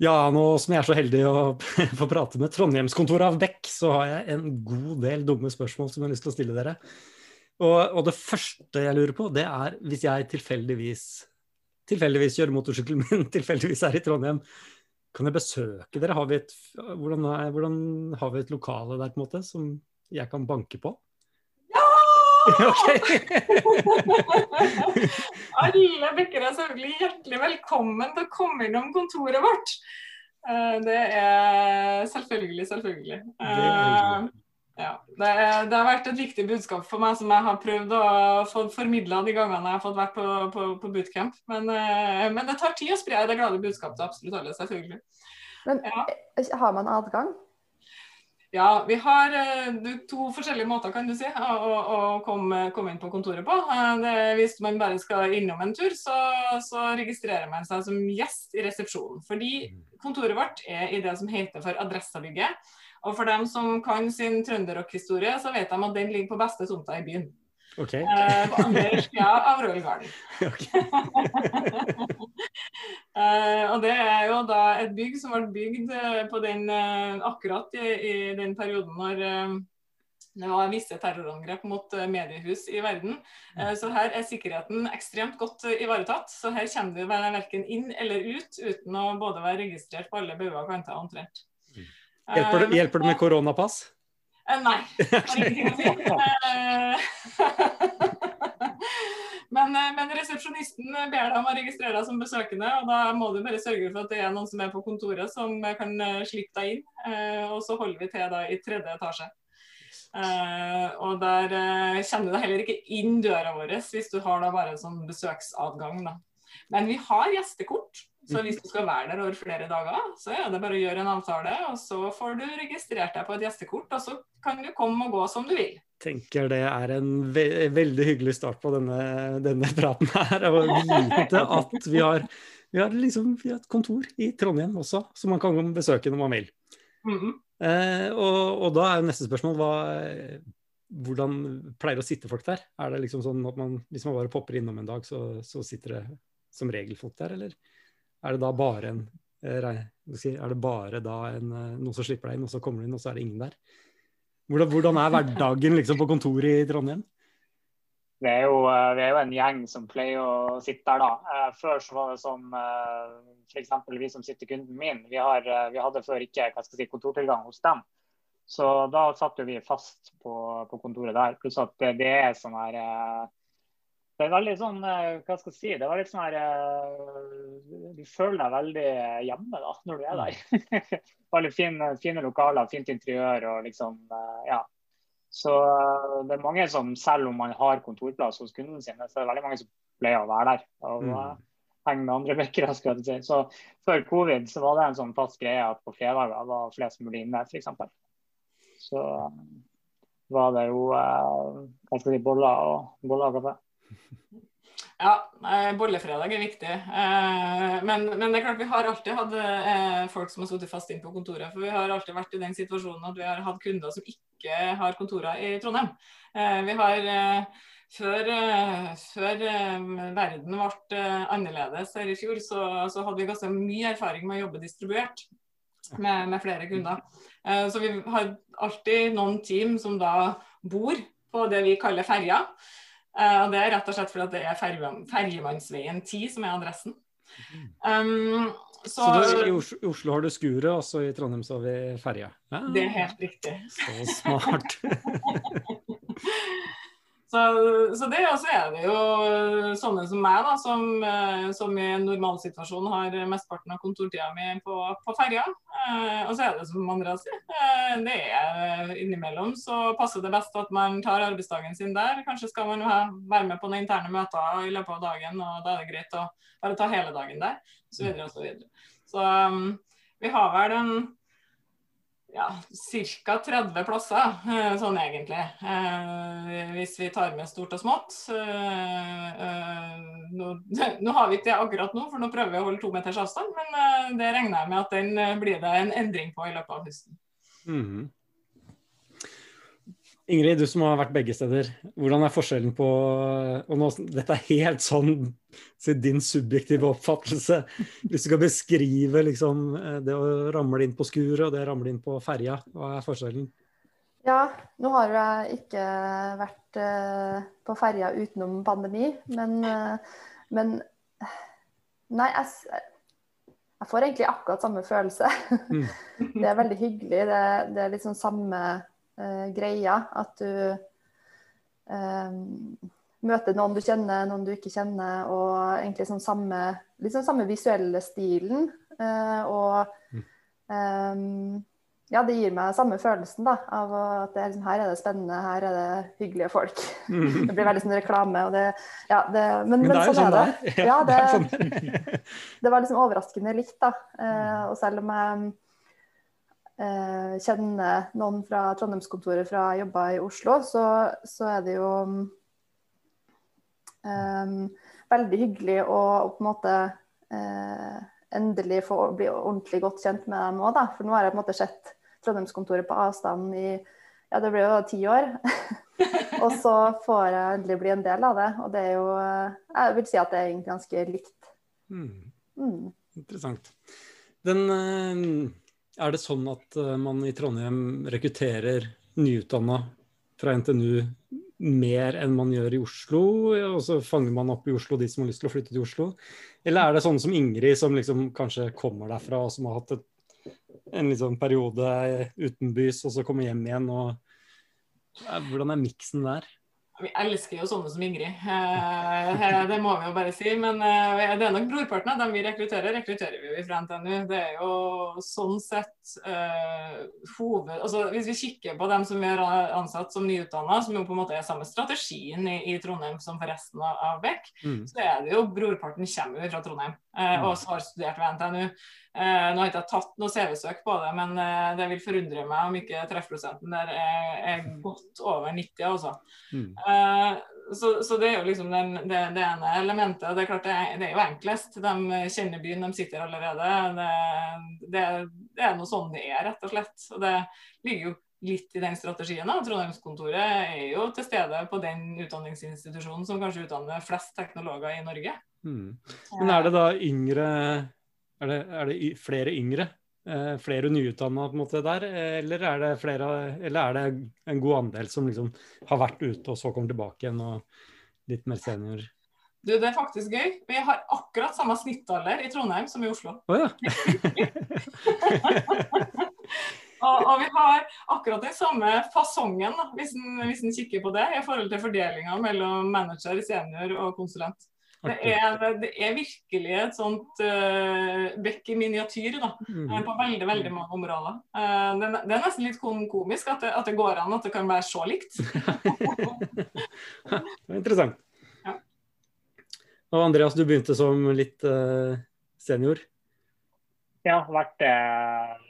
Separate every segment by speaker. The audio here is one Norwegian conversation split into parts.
Speaker 1: Ja, nå som jeg er så heldig å få prate med Trondheimskontoret av Beck, så har jeg en god del dumme spørsmål som jeg har lyst til å stille dere. Og, og det første jeg lurer på, det er hvis jeg tilfeldigvis tilfeldigvis kjører motorsykkelen min, tilfeldigvis er i Trondheim, kan jeg besøke dere? Har et, hvordan, er, hvordan har vi et lokale der på en måte som jeg kan banke på?
Speaker 2: Alle bekker er selvfølgelig hjertelig velkommen til å komme innom kontoret vårt. Eh, det er selvfølgelig, selvfølgelig. Det er ja, det, det, har vært et viktig budskap for meg som jeg har prøvd å få formidla de gangene jeg har fått vært på, på, på bootcamp. Men, eh, men, det tar tid å spre det glade budskapet til absolutt alle, selvfølgelig.
Speaker 3: Men ja. Eh, har man adgang?
Speaker 2: Ja, vi har uh, to forskjellige måter kan du si, å, å komme, komme, inn på kontoret på. Uh, det, hvis man bare skal innom en tur, så, så, registrerer man seg som gjest i resepsjonen. Fordi mm. kontoret vårt er i det som heter for Adressabygget. Og for dem som kan sin trønderrockhistorie, så vet de at den ligger på beste tomta i byen.
Speaker 1: Okay.
Speaker 2: Uh, på andre sida av Royal Garden. eh, og det er jo da et bygg som ble bygd eh, på den, eh, akkurat i, i, den perioden når eh, det var visse terrorangrep mot eh, mediehus i verden. Så her er sikkerheten ekstremt godt ivaretatt. Så her kommer du verken inn eller ut uten å både være registrert på alle bauger og kanter omtrent.
Speaker 1: Hjelper det, hjelper det med koronapass?
Speaker 2: Eh, nei. Har ingenting å si. Men, eh, men, resepsjonisten ber deg om å registrere deg som besøkende, og da må du bare sørge for at det er noen som er på kontoret som kan eh, slippe deg inn. Og så holder vi til da i tredje etasje. og der kjenner du deg heller ikke inn døra vår hvis du har da bare en sånn besøksadgang. da. Men vi har gjestekort. Så hvis du skal være der over flere dager, så er det bare å gjøre en avtale, og så får du registrert deg på et gjestekort, og så kan du komme og gå som du vil.
Speaker 1: tenker det er en ve veldig hyggelig start på denne, denne praten her. Å vite at vi har, vi, har liksom, vi har, et kontor i Trondheim også, som man kan besøke når man vil. Mm -hmm. eh, og, og, da er jo neste spørsmål hva, hvordan pleier å sitte folk der? Er det liksom sånn at man, hvis man bare popper innom en dag, så, så sitter det som regel folk der, eller? er det da bare en eh, er det bare da en, eh, noen som slipper deg inn, og så kommer du inn, og så er det ingen der? Hvordan, hvordan er hverdagen liksom, på kontoret i Trondheim?
Speaker 4: Vi er, jo, eh, vi er, jo, en gjeng som pleier å sitte der, da. Før så var det som f.eks. vi som sitter kunden min, vi, har, vi hadde før ikke si, kontortilgang hos dem. Så da satt vi fast på, på kontoret der. Pluss at det, det er sånn her det er veldig sånn, eh, hva skal jeg si, det var litt sånn her eh, Du føler deg veldig hjemme da, når du er der. veldig fine, fine, lokaler, fint interiør og liksom eh, Ja. Så det er mange som, selv om man har kontorplass hos kundene sine, så er det veldig mange som pleier å være der. og mm. henge med andre bekkere, skal jeg si. Så før covid så var det en sånn fast greie at på fredager var flest mulig inne, f.eks. Så var det jo hva skal jeg si, boller og, boller og kaffe.
Speaker 2: Ja, bollefredag er viktig. Eh, men, men, det er klart vi har alltid hatt eh, folk som har sittet fast inn på kontoret. For vi har alltid vært i den situasjonen at vi har hatt kunder som ikke har kontorer i Trondheim. Eh, vi har før, før verden ble annerledes her i fjor, så, så, hadde vi ganske mye erfaring med å jobbe distribuert med, med flere kunder. Så vi har alltid noen team som da bor på det vi kaller ferja. Uh, og Det er rett og slett fordi det er Ferjemannsveien 10 som er adressen. Um,
Speaker 1: så, så i, Oslo, i, Oslo, har du skuret, og så i Trondheim så har vi ferja?
Speaker 2: Ja, det er helt riktig.
Speaker 1: Så smart.
Speaker 2: Så, så det også er det jo sånne som meg, da, som, eh, som i en normalsituasjon har mesteparten av kontortida mi på, på ferja. Eh, og så er det som andre sier, eh, det er innimellom så passer det best at man tar arbeidsdagen sin der. Kanskje skal man være med på noen interne møter i løpet av dagen, og da er det greit å bare ta hele dagen der. Så videre og så videre. Så um, vi har vel en ja, ca. 30 plasser, eh, sånn egentlig. Eh, hvis vi tar med stort og smått. Eh, nå, nå, har vi ikke det akkurat nå, for nå prøver vi å holde to meters avstand. Men det regner jeg med at den blir det en endring på i løpet av høsten. Mm.
Speaker 1: Ingrid, du som har vært begge steder. Hvordan er forskjellen på og nå, Dette er helt sånn din subjektive oppfattelse. Hvis du skal beskrive liksom, det å ramle inn på skuret og det å ramle inn på ferja, hva er forskjellen?
Speaker 3: Ja, nå har jeg ikke vært uh, på ferja utenom pandemi, men, uh, men Nei, jeg, jeg, får egentlig akkurat samme følelse. Mm. det er veldig hyggelig. Det, det er liksom samme greia. At du møter noen du kjenner, noen du ikke kjenner, og egentlig sånn samme, liksom samme visuelle stilen. og um, ja, det gir meg samme følelsen da, av at det er, liksom, her er det spennende, her er det hyggelige folk. Mm. Det blir veldig sånn reklame. Og det, ja, det, men, men, det er sånn, sånn er det. Ja, det, sånn. det var liksom overraskende likt. da. Eh, og selv om jeg eh, kjenner noen fra Trondheimskontoret fra jobba i Oslo, så, så, er det jo eh, veldig hyggelig å, å på en måte eh, endelig få bli ordentlig godt kjent med dem òg, For nå har jeg på en måte sett Trondheimskontoret på avstand i ja, det blir jo ti år. og så får jeg endelig bli en del av det. Og det er jo Jeg vil si at det er egentlig ganske likt. Mm.
Speaker 1: Mm. Interessant. Den, eh, er det sånn at eh, man i Trondheim rekrutterer nyutdanna fra NTNU mer enn man gjør i Oslo, og så fanger man opp i Oslo de som har lyst til å flytte til Oslo? Eller er det sånn som Ingrid, som liksom kanskje kommer derfra og som har hatt et en liksom periode utenbys, og så kommer hjem igjen. og Hvordan er miksen der?
Speaker 2: Vi elsker jo sånne som Ingrid, eh, eh, det må vi jo bare si. Men eh, det er nok brorparten av dem vi rekrutterer, rekrutterer vi jo fra NTNU. Det er jo sånn sett uh, hoved... Altså, hvis vi kikker på dem som vi har ansatt som nyutdanna, som jo på en måte er samme strategien i, i Trondheim som for resten av, av mm. så er det jo brorparten kommer jo fra Trondheim uh, og har studert ved NTNU. Eh, nå har jeg ikke tatt noe CV-søk på det, men eh, det vil forundre meg om ikke treffprosenten der er, er godt over 90. Altså. Mm. Eh, så, så, det er jo liksom den, det, det, ene elementet. Det er klart det er, det er, jo enklest. De kjenner byen, de sitter allerede. Det, det er noe sånn det er, rett og slett. Og det ligger jo litt i den strategien. Trondheimskontoret er jo til stede på den utdanningsinstitusjonen som kanskje utdanner flest teknologer i Norge. Mm.
Speaker 1: Men er det da yngre er det, er det flere yngre? Eh, flere nyutdanna på en måte der, eller er, det flere, eller er det en god andel som liksom har vært ute og så kommer tilbake igjen og litt mer senior?
Speaker 2: Du, Det er faktisk gøy. Vi har akkurat samme snittalder i Trondheim som i Oslo.
Speaker 1: Oh, ja.
Speaker 2: og, og, vi har akkurat den samme fasongen, hvis en, hvis en kikker på det, i forhold til fordelinga mellom manager, senior og konsulent. Det er, det er, virkelig et sånt uh, bekk i miniatyr da, mm. på veldig veldig mange områder. Uh, det, det, er nesten litt komisk at det, at det, går an at det kan være så likt.
Speaker 1: det er interessant. Ja. Og Andreas, du begynte som litt uh, senior?
Speaker 4: Ja, vært,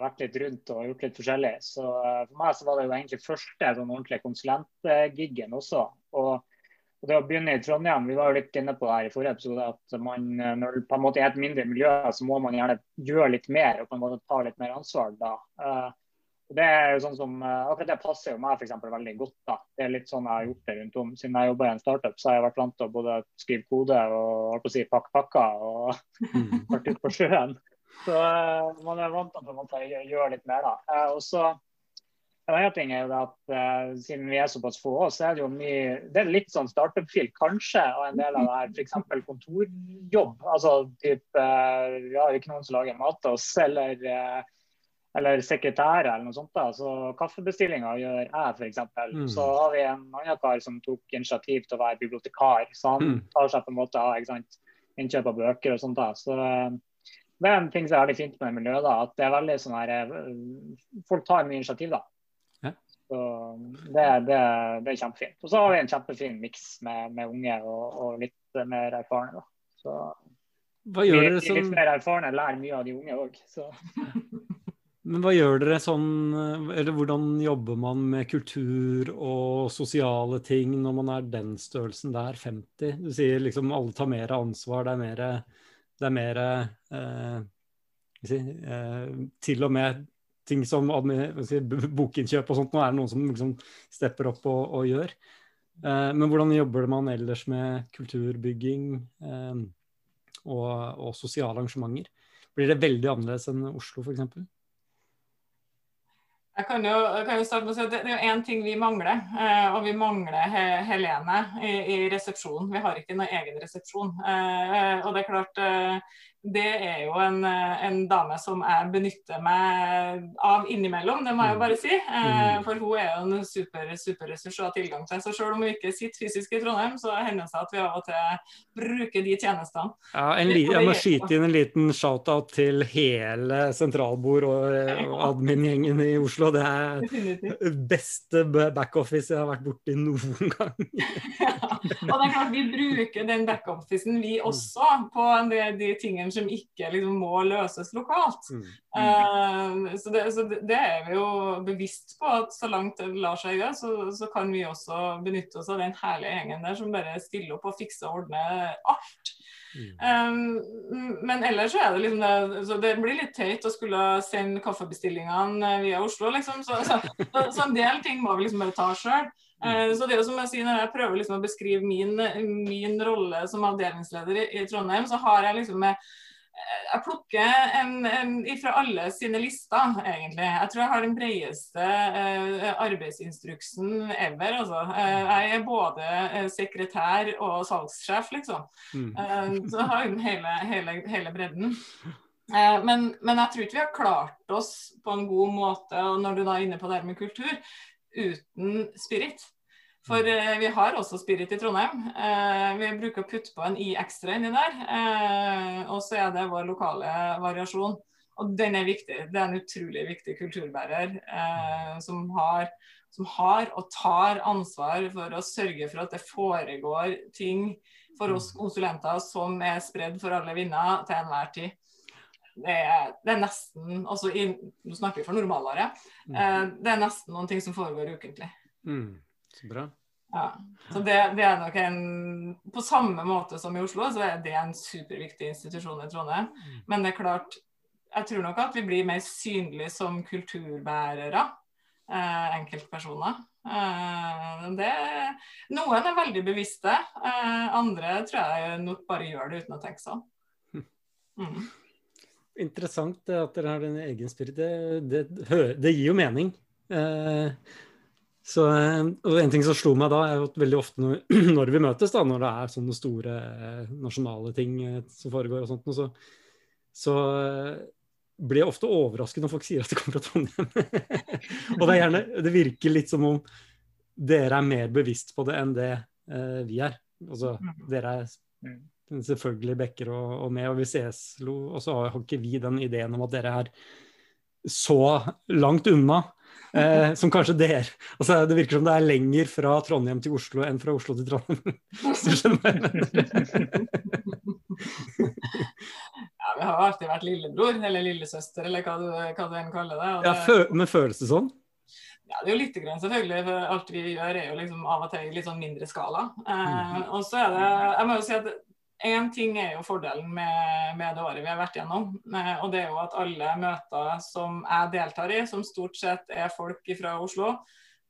Speaker 4: vært, litt rundt og gjort litt forskjellig. Så For meg så var det jo egentlig første sånn ordentlige konsulentgiggen også. og og det å begynne i Trondheim, vi var jo litt inne på det her i forrige episode, at man, når det på en måte er et mindre miljø, så må man gjerne gjøre litt mer og på en måte ta litt mer ansvar da. Uh, det er jo sånn som, uh, Akkurat det passer jo meg for eksempel, veldig godt. da. Det er litt sånn jeg har gjort det rundt om. Siden jeg jobber i en startup, så har jeg vært vant til å både skrive kode og holdt på å si pakke pakker og mm. vært ute på sjøen. Så man er vant til å gjøre litt mer, da. og så en annen ting er jo at uh, Siden vi er såpass få, så er det jo mye Det er litt sånn startup-fil kanskje, og en del av det her f.eks. kontorjobb. Altså type uh, Vi har ikke noen som lager mat til oss, eller, uh, eller sekretærer eller noe sånt. da, så Kaffebestillinga gjør jeg f.eks. Mm. Så har vi en annen kar som tok initiativ til å være bibliotekar. Så han mm. tar seg på en måte av ikke sant, innkjøp av bøker og sånt. da, så det er en ting som er veldig fint med miljøet. da, at det er veldig sånn her, Folk tar mye initiativ. da, så det, det, det, er kjempefint. Og så har vi en kjempefin miks med, med, unge og, og, litt mer erfarne. Da. Så
Speaker 1: hva gjør dere
Speaker 4: som... litt mer erfarne lærer mye av de unge òg.
Speaker 1: Men hva gjør dere sånn, eller hvordan jobber man med kultur og sosiale ting når man er den størrelsen der, 50? Du sier liksom alle tar mer ansvar, det er mer, det er mer eh, si, eh, Til og med ting som si, bokinnkjøp og sånt, nå er det noen som liksom stepper opp og, og gjør. Eh, men hvordan jobber man ellers med kulturbygging eh, og, og, sosiale arrangementer? Blir det veldig annerledes enn Oslo f.eks.?
Speaker 2: Jeg kan, jo, jeg kan jo, starte med å si at Det, det er én ting vi mangler, eh, og vi mangler he, Helene i, i resepsjonen. Vi har ikke noen egen resepsjon. Eh, og det er klart, eh, det er jo en, en, dame som jeg benytter meg av innimellom, det må jeg jo bare si. Eh, mm. for hun er jo en super, superressurs å ha tilgang til. Så selv om hun ikke sitter fysisk i Trondheim, så hender det seg at vi av og til bruker de tjenestene.
Speaker 1: Ja, en jeg må skyte inn en liten shout-out til hele sentralbord og, og admin-gjengen i Oslo. Det er beste backoffice jeg har vært borti noen gang.
Speaker 2: ja, og det er klart Vi bruker den backofficen vi også på de, de tingene som ikke liksom, må løses lokalt. Mm. Uh, så, det, så det, er vi jo bevisst på at så langt det lar seg gjøre, så, så, kan vi også benytte oss av den herlige gjengen der som bare stiller opp og fikser og ordner alt. Mm. Um, men ellers så er det liksom det, så det blir litt teit å skulle sende kaffebestillingene via Oslo, liksom. Så, så, så en del ting må vi liksom bare ta sjøl. Uh, så det er jo som jeg sier, Når jeg prøver liksom å beskrive min, min rolle som avdelingsleder i, i, Trondheim, så har jeg liksom med jeg plukker en, en, fra alle sine lister, egentlig. Jeg tror jeg har den bredeste uh, arbeidsinstruksen ever. Altså. Uh, jeg er både uh, sekretær og salgssjef, liksom. Mm. så jeg har hele, hele, hele bredden. Men, men, jeg tror ikke vi har klart oss på en god måte, og når du da er inne på det her med kultur, uten spirit. For eh, vi har også Spirit i Trondheim. Eh, vi bruker å putte på en I ekstra inni der. Eh, og så er det vår lokale variasjon. Og den er viktig. Det er en utrolig viktig kulturbærer eh, som, har, som, har, og tar ansvar for å sørge for at det foregår ting for oss konsulenter som er spredd for alle vinder til enhver tid. Det er, det er nesten også i, Nå snakker vi for normalere. Mm. Eh, det er nesten noen ting som foregår ukentlig.
Speaker 1: Mm. Så bra.
Speaker 2: Ja, så det, det, er nok en På samme måte som i Oslo, så er det en superviktig institusjon i Trondheim. Mm. Men det er klart, jeg tror nok at vi blir mer synlige som kulturbærere. Eh, enkeltpersoner. Eh, det, noen er veldig bevisste, eh, andre tror jeg nok bare gjør det uten å tenke sånn.
Speaker 1: Mm. Interessant at dere har den egen spirit. Det, det, det gir jo mening. Eh, så, eh, og En ting som slo meg da, er at veldig ofte når, når vi møtes, da, når det er sånne store eh, nasjonale ting eh, som foregår, og sånt, så, så blir jeg ofte overrasket når folk sier at de kommer fra Trondheim. og det, er gjerne, det virker litt som om dere er mer bevisst på det enn det eh, vi er. Altså, mm. Dere er mm. selvfølgelig Bekker og, og med, og vi ses, og så har ikke vi den ideen om at dere er så langt unna Eh, som kanskje dere altså Det virker som det er lenger fra Trondheim til Oslo enn fra Oslo til Trondheim. Hvis du skjønner
Speaker 2: ja, vi har jo alltid vært lillebror eller lillesøster, eller hva du, hva du enn kaller det.
Speaker 1: det... Ja, men føles det sånn?
Speaker 2: Ja, det er jo litt grann, selvfølgelig. for Alt vi gjør er jo liksom av og til i litt sånn mindre skala. Eh, mm. og så er det Jeg må jo si at Én ting er jo fordelen med, med, det året vi har vært gjennom. Eh, og det er jo at alle møter som jeg deltar i, som stort sett er folk fra Oslo,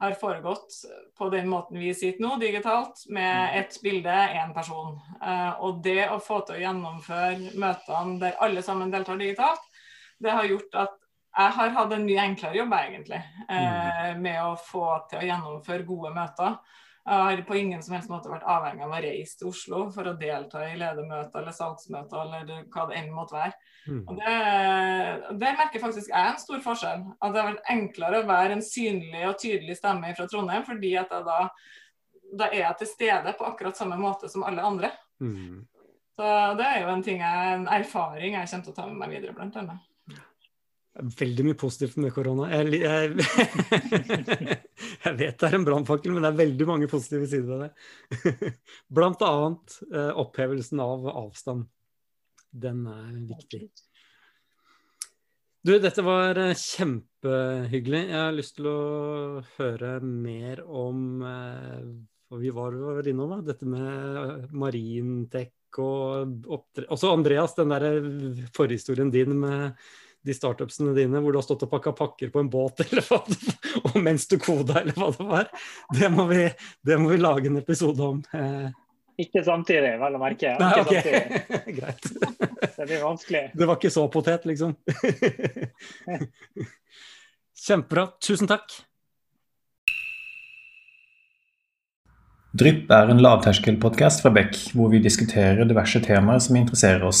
Speaker 2: har foregått på den måten vi sitter nå, digitalt, med mm. ett bilde, én person. Eh, og det å få til å gjennomføre møtene der alle sammen deltar digitalt, det har gjort at jeg har hatt en mye enklere jobb, egentlig, eh, mm. med å få til å gjennomføre gode møter. Jeg har på ingen som helst måte vært avhengig av å reise til Oslo for å delta i ledermøter eller salgsmøter eller hva det enn måtte være. Mm. Og det, det, merker faktisk jeg en stor forskjell. At det har vært enklere å være en synlig og tydelig stemme fra Trondheim, fordi at jeg da, da er jeg til stede på akkurat samme måte som alle andre. Mm. Så det er jo en, ting jeg, en erfaring jeg kommer til å ta med meg videre, blant annet.
Speaker 1: Veldig mye positivt med korona. Jeg, jeg, jeg, vet det er en brannfakkel, men det er veldig mange positive sider ved det. Blant annet eh, opphevelsen av avstand. Den er viktig. Du, dette var eh, kjempehyggelig. Jeg har lyst til å høre mer om eh, hva vi var, var innom, da. dette med marintek og oppdre... Også Andreas, den der forhistorien din med de startupsene dine hvor du har stått og pakka pakker på en båt eller hva det var, og mens du koda eller hva det var. Det må vi, det må vi lage en episode om. Eh.
Speaker 4: Ikke samtidig, vel å merke.
Speaker 1: Nei,
Speaker 4: Ikke
Speaker 1: ok.
Speaker 4: samtidig.
Speaker 1: Greit.
Speaker 4: Det blir vanskelig.
Speaker 1: Det var ikke så potet, liksom. Kjempebra. Tusen takk.
Speaker 5: Drypp er en lavterskelpodkast fra Beck, hvor vi diskuterer diverse temaer som interesserer oss.